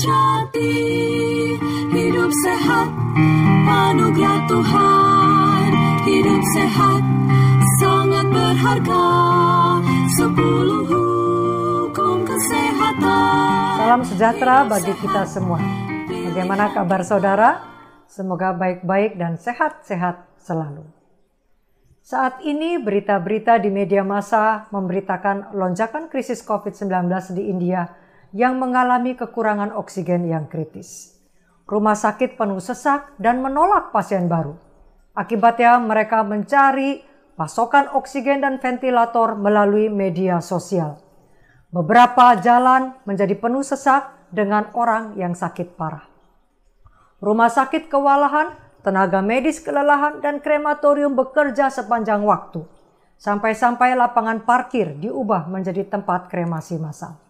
Sejati hidup sehat anugerah Tuhan hidup sehat sangat berharga sepuluh hukum kesehatan Salam sejahtera bagi kita semua. Bagaimana kabar saudara? Semoga baik-baik dan sehat-sehat selalu. Saat ini berita-berita di media massa memberitakan lonjakan krisis COVID-19 di India yang mengalami kekurangan oksigen yang kritis. Rumah sakit penuh sesak dan menolak pasien baru. Akibatnya mereka mencari pasokan oksigen dan ventilator melalui media sosial. Beberapa jalan menjadi penuh sesak dengan orang yang sakit parah. Rumah sakit kewalahan, tenaga medis kelelahan, dan krematorium bekerja sepanjang waktu. Sampai-sampai lapangan parkir diubah menjadi tempat kremasi massal.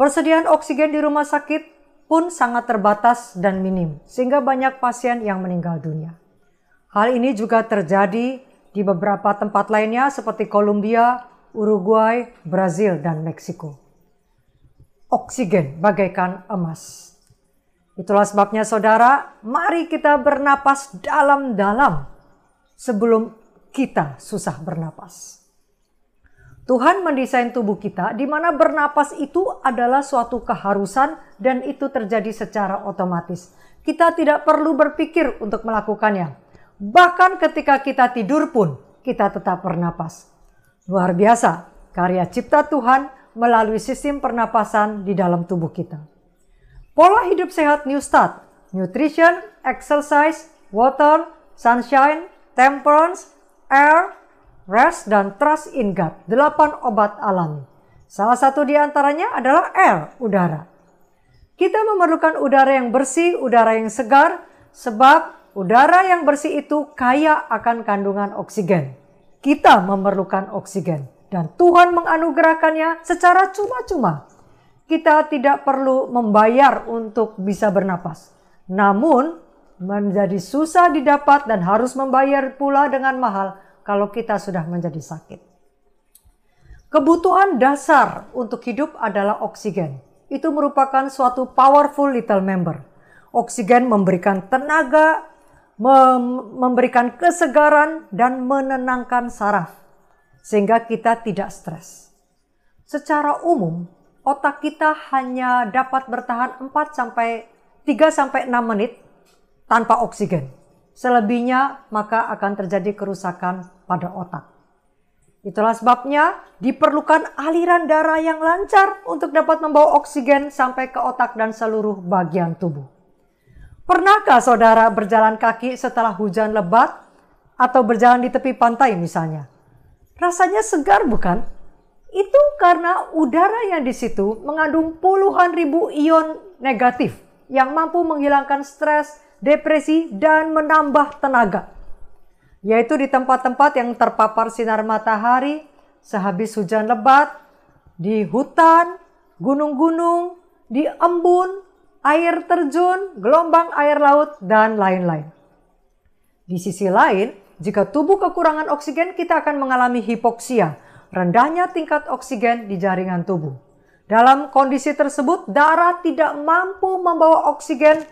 Persediaan oksigen di rumah sakit pun sangat terbatas dan minim, sehingga banyak pasien yang meninggal dunia. Hal ini juga terjadi di beberapa tempat lainnya seperti Kolombia, Uruguay, Brazil, dan Meksiko. Oksigen bagaikan emas. Itulah sebabnya saudara, mari kita bernapas dalam-dalam sebelum kita susah bernapas. Tuhan mendesain tubuh kita di mana bernapas itu adalah suatu keharusan dan itu terjadi secara otomatis. Kita tidak perlu berpikir untuk melakukannya. Bahkan ketika kita tidur pun kita tetap bernapas. Luar biasa karya cipta Tuhan melalui sistem pernapasan di dalam tubuh kita. Pola hidup sehat New Start, nutrition, exercise, water, sunshine, temperance, air, rest, dan trust in God. Delapan obat alami. Salah satu di antaranya adalah air, udara. Kita memerlukan udara yang bersih, udara yang segar, sebab udara yang bersih itu kaya akan kandungan oksigen. Kita memerlukan oksigen dan Tuhan menganugerahkannya secara cuma-cuma. Kita tidak perlu membayar untuk bisa bernapas. Namun menjadi susah didapat dan harus membayar pula dengan mahal kalau kita sudah menjadi sakit. Kebutuhan dasar untuk hidup adalah oksigen. Itu merupakan suatu powerful little member. Oksigen memberikan tenaga, mem memberikan kesegaran dan menenangkan saraf sehingga kita tidak stres. Secara umum, otak kita hanya dapat bertahan 4 sampai 3 sampai 6 menit tanpa oksigen. Selebihnya maka akan terjadi kerusakan pada otak. Itulah sebabnya diperlukan aliran darah yang lancar untuk dapat membawa oksigen sampai ke otak dan seluruh bagian tubuh. Pernahkah saudara berjalan kaki setelah hujan lebat atau berjalan di tepi pantai misalnya? Rasanya segar bukan? Itu karena udara yang di situ mengandung puluhan ribu ion negatif yang mampu menghilangkan stres, depresi, dan menambah tenaga. Yaitu di tempat-tempat yang terpapar sinar matahari, sehabis hujan lebat, di hutan, gunung-gunung, di embun, air terjun, gelombang air laut, dan lain-lain. Di sisi lain, jika tubuh kekurangan oksigen, kita akan mengalami hipoksia, rendahnya tingkat oksigen di jaringan tubuh. Dalam kondisi tersebut, darah tidak mampu membawa oksigen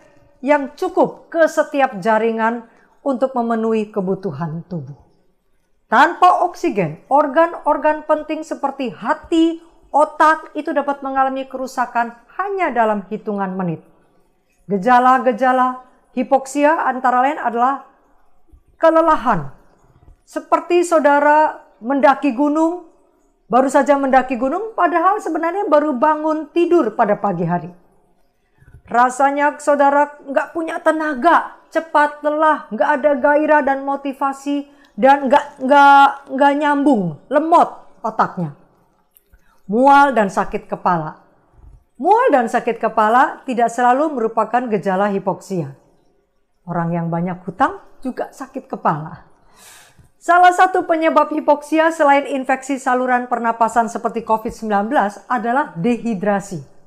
yang cukup ke setiap jaringan untuk memenuhi kebutuhan tubuh. Tanpa oksigen, organ-organ penting seperti hati, otak itu dapat mengalami kerusakan hanya dalam hitungan menit. Gejala-gejala hipoksia antara lain adalah kelelahan. Seperti saudara mendaki gunung, baru saja mendaki gunung padahal sebenarnya baru bangun tidur pada pagi hari. Rasanya saudara nggak punya tenaga, cepat lelah, nggak ada gairah dan motivasi dan nggak nggak nggak nyambung, lemot otaknya. Mual dan sakit kepala. Mual dan sakit kepala tidak selalu merupakan gejala hipoksia. Orang yang banyak hutang juga sakit kepala. Salah satu penyebab hipoksia selain infeksi saluran pernapasan seperti COVID-19 adalah dehidrasi.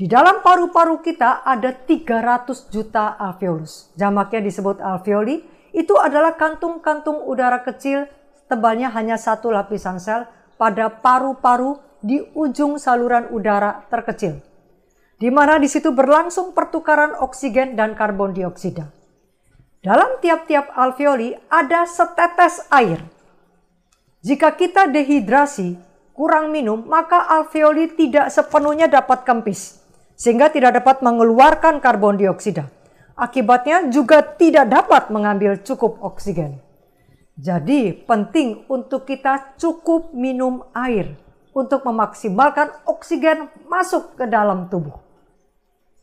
Di dalam paru-paru kita ada 300 juta alveolus. Jamaknya disebut alveoli. Itu adalah kantung-kantung udara kecil tebalnya hanya satu lapisan sel pada paru-paru di ujung saluran udara terkecil. Di mana di situ berlangsung pertukaran oksigen dan karbon dioksida. Dalam tiap-tiap alveoli ada setetes air. Jika kita dehidrasi, kurang minum, maka alveoli tidak sepenuhnya dapat kempis sehingga tidak dapat mengeluarkan karbon dioksida. Akibatnya juga tidak dapat mengambil cukup oksigen. Jadi penting untuk kita cukup minum air untuk memaksimalkan oksigen masuk ke dalam tubuh.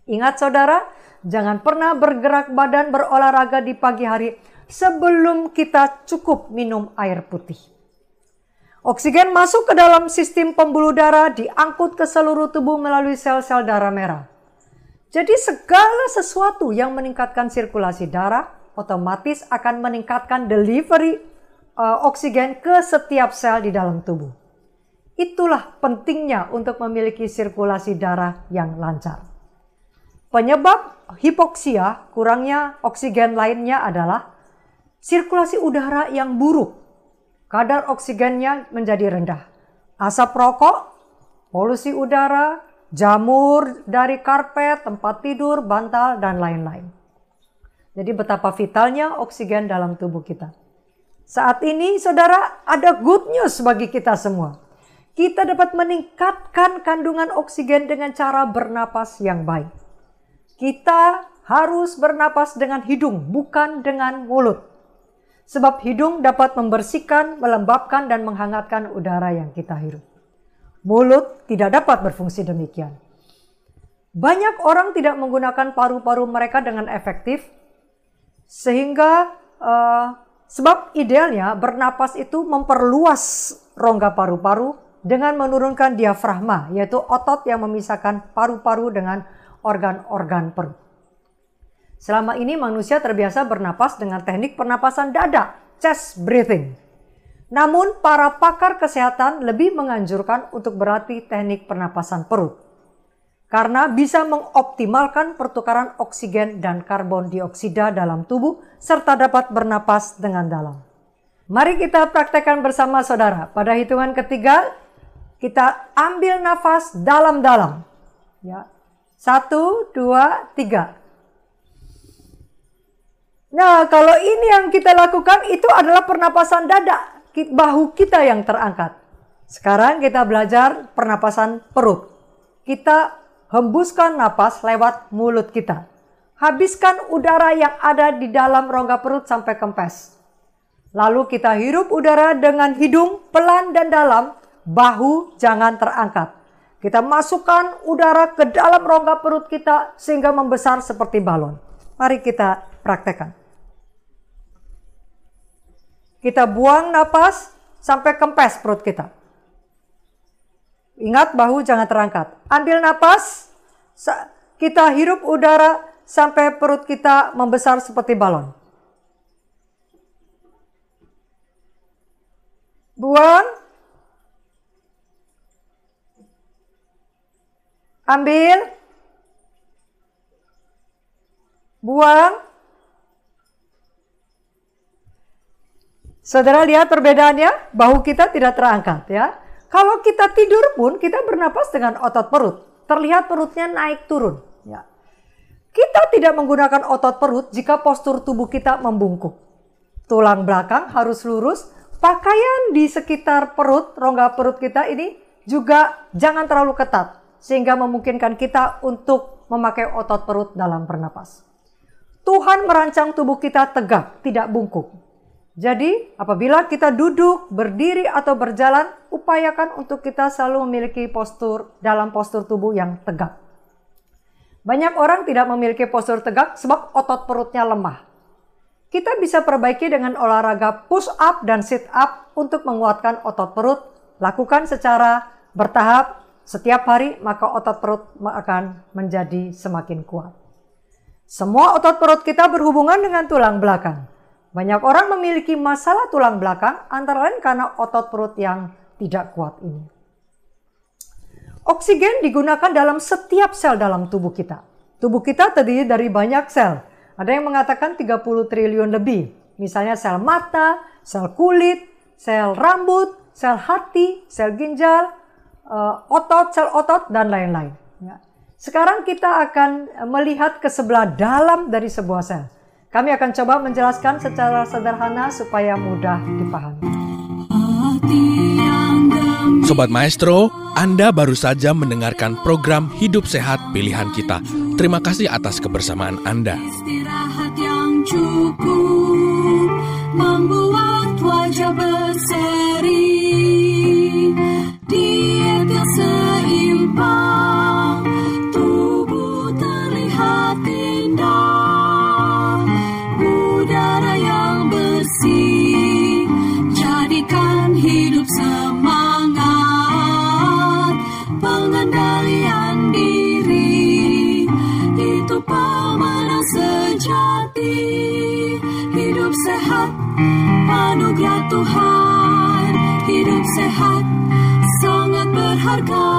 Ingat saudara, jangan pernah bergerak badan berolahraga di pagi hari sebelum kita cukup minum air putih. Oksigen masuk ke dalam sistem pembuluh darah, diangkut ke seluruh tubuh melalui sel-sel darah merah. Jadi segala sesuatu yang meningkatkan sirkulasi darah otomatis akan meningkatkan delivery uh, oksigen ke setiap sel di dalam tubuh. Itulah pentingnya untuk memiliki sirkulasi darah yang lancar. Penyebab hipoksia, kurangnya oksigen lainnya adalah sirkulasi udara yang buruk kadar oksigennya menjadi rendah. Asap rokok, polusi udara, jamur dari karpet, tempat tidur, bantal, dan lain-lain. Jadi betapa vitalnya oksigen dalam tubuh kita. Saat ini saudara ada good news bagi kita semua. Kita dapat meningkatkan kandungan oksigen dengan cara bernapas yang baik. Kita harus bernapas dengan hidung, bukan dengan mulut. Sebab hidung dapat membersihkan, melembabkan, dan menghangatkan udara yang kita hirup. Mulut tidak dapat berfungsi demikian. Banyak orang tidak menggunakan paru-paru mereka dengan efektif, sehingga uh, sebab idealnya bernapas itu memperluas rongga paru-paru dengan menurunkan diafragma, yaitu otot yang memisahkan paru-paru dengan organ-organ perut. Selama ini manusia terbiasa bernapas dengan teknik pernapasan dada, chest breathing. Namun para pakar kesehatan lebih menganjurkan untuk berlatih teknik pernapasan perut. Karena bisa mengoptimalkan pertukaran oksigen dan karbon dioksida dalam tubuh serta dapat bernapas dengan dalam. Mari kita praktekkan bersama saudara. Pada hitungan ketiga, kita ambil nafas dalam-dalam. Ya. Satu, dua, tiga. Nah, kalau ini yang kita lakukan itu adalah pernapasan dada, bahu kita yang terangkat. Sekarang kita belajar pernapasan perut. Kita hembuskan napas lewat mulut kita. Habiskan udara yang ada di dalam rongga perut sampai kempes. Lalu kita hirup udara dengan hidung pelan dan dalam, bahu jangan terangkat. Kita masukkan udara ke dalam rongga perut kita sehingga membesar seperti balon. Mari kita praktekkan. Kita buang napas sampai kempes perut kita. Ingat bahu jangan terangkat. Ambil napas, kita hirup udara sampai perut kita membesar seperti balon. Buang. Ambil. Buang. Saudara lihat perbedaannya, bahu kita tidak terangkat ya. Kalau kita tidur pun kita bernapas dengan otot perut. Terlihat perutnya naik turun ya. Kita tidak menggunakan otot perut jika postur tubuh kita membungkuk. Tulang belakang harus lurus, pakaian di sekitar perut, rongga perut kita ini juga jangan terlalu ketat sehingga memungkinkan kita untuk memakai otot perut dalam bernapas. Tuhan merancang tubuh kita tegak, tidak bungkuk. Jadi, apabila kita duduk, berdiri, atau berjalan, upayakan untuk kita selalu memiliki postur dalam postur tubuh yang tegak. Banyak orang tidak memiliki postur tegak sebab otot perutnya lemah. Kita bisa perbaiki dengan olahraga push up dan sit up untuk menguatkan otot perut. Lakukan secara bertahap setiap hari, maka otot perut akan menjadi semakin kuat. Semua otot perut kita berhubungan dengan tulang belakang. Banyak orang memiliki masalah tulang belakang, antara lain karena otot perut yang tidak kuat ini. Oksigen digunakan dalam setiap sel dalam tubuh kita. Tubuh kita terdiri dari banyak sel, ada yang mengatakan 30 triliun lebih. Misalnya sel mata, sel kulit, sel rambut, sel hati, sel ginjal, uh, otot, sel otot, dan lain-lain. Ya. Sekarang kita akan melihat ke sebelah dalam dari sebuah sel. Kami akan coba menjelaskan secara sederhana supaya mudah dipahami. Sobat Maestro, Anda baru saja mendengarkan program Hidup Sehat Pilihan Kita. Terima kasih atas kebersamaan Anda. Istirahat yang cukup sejati. Hidup sehat, anugerah Tuhan. Hidup sehat, sangat berharga.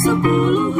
Sepuluh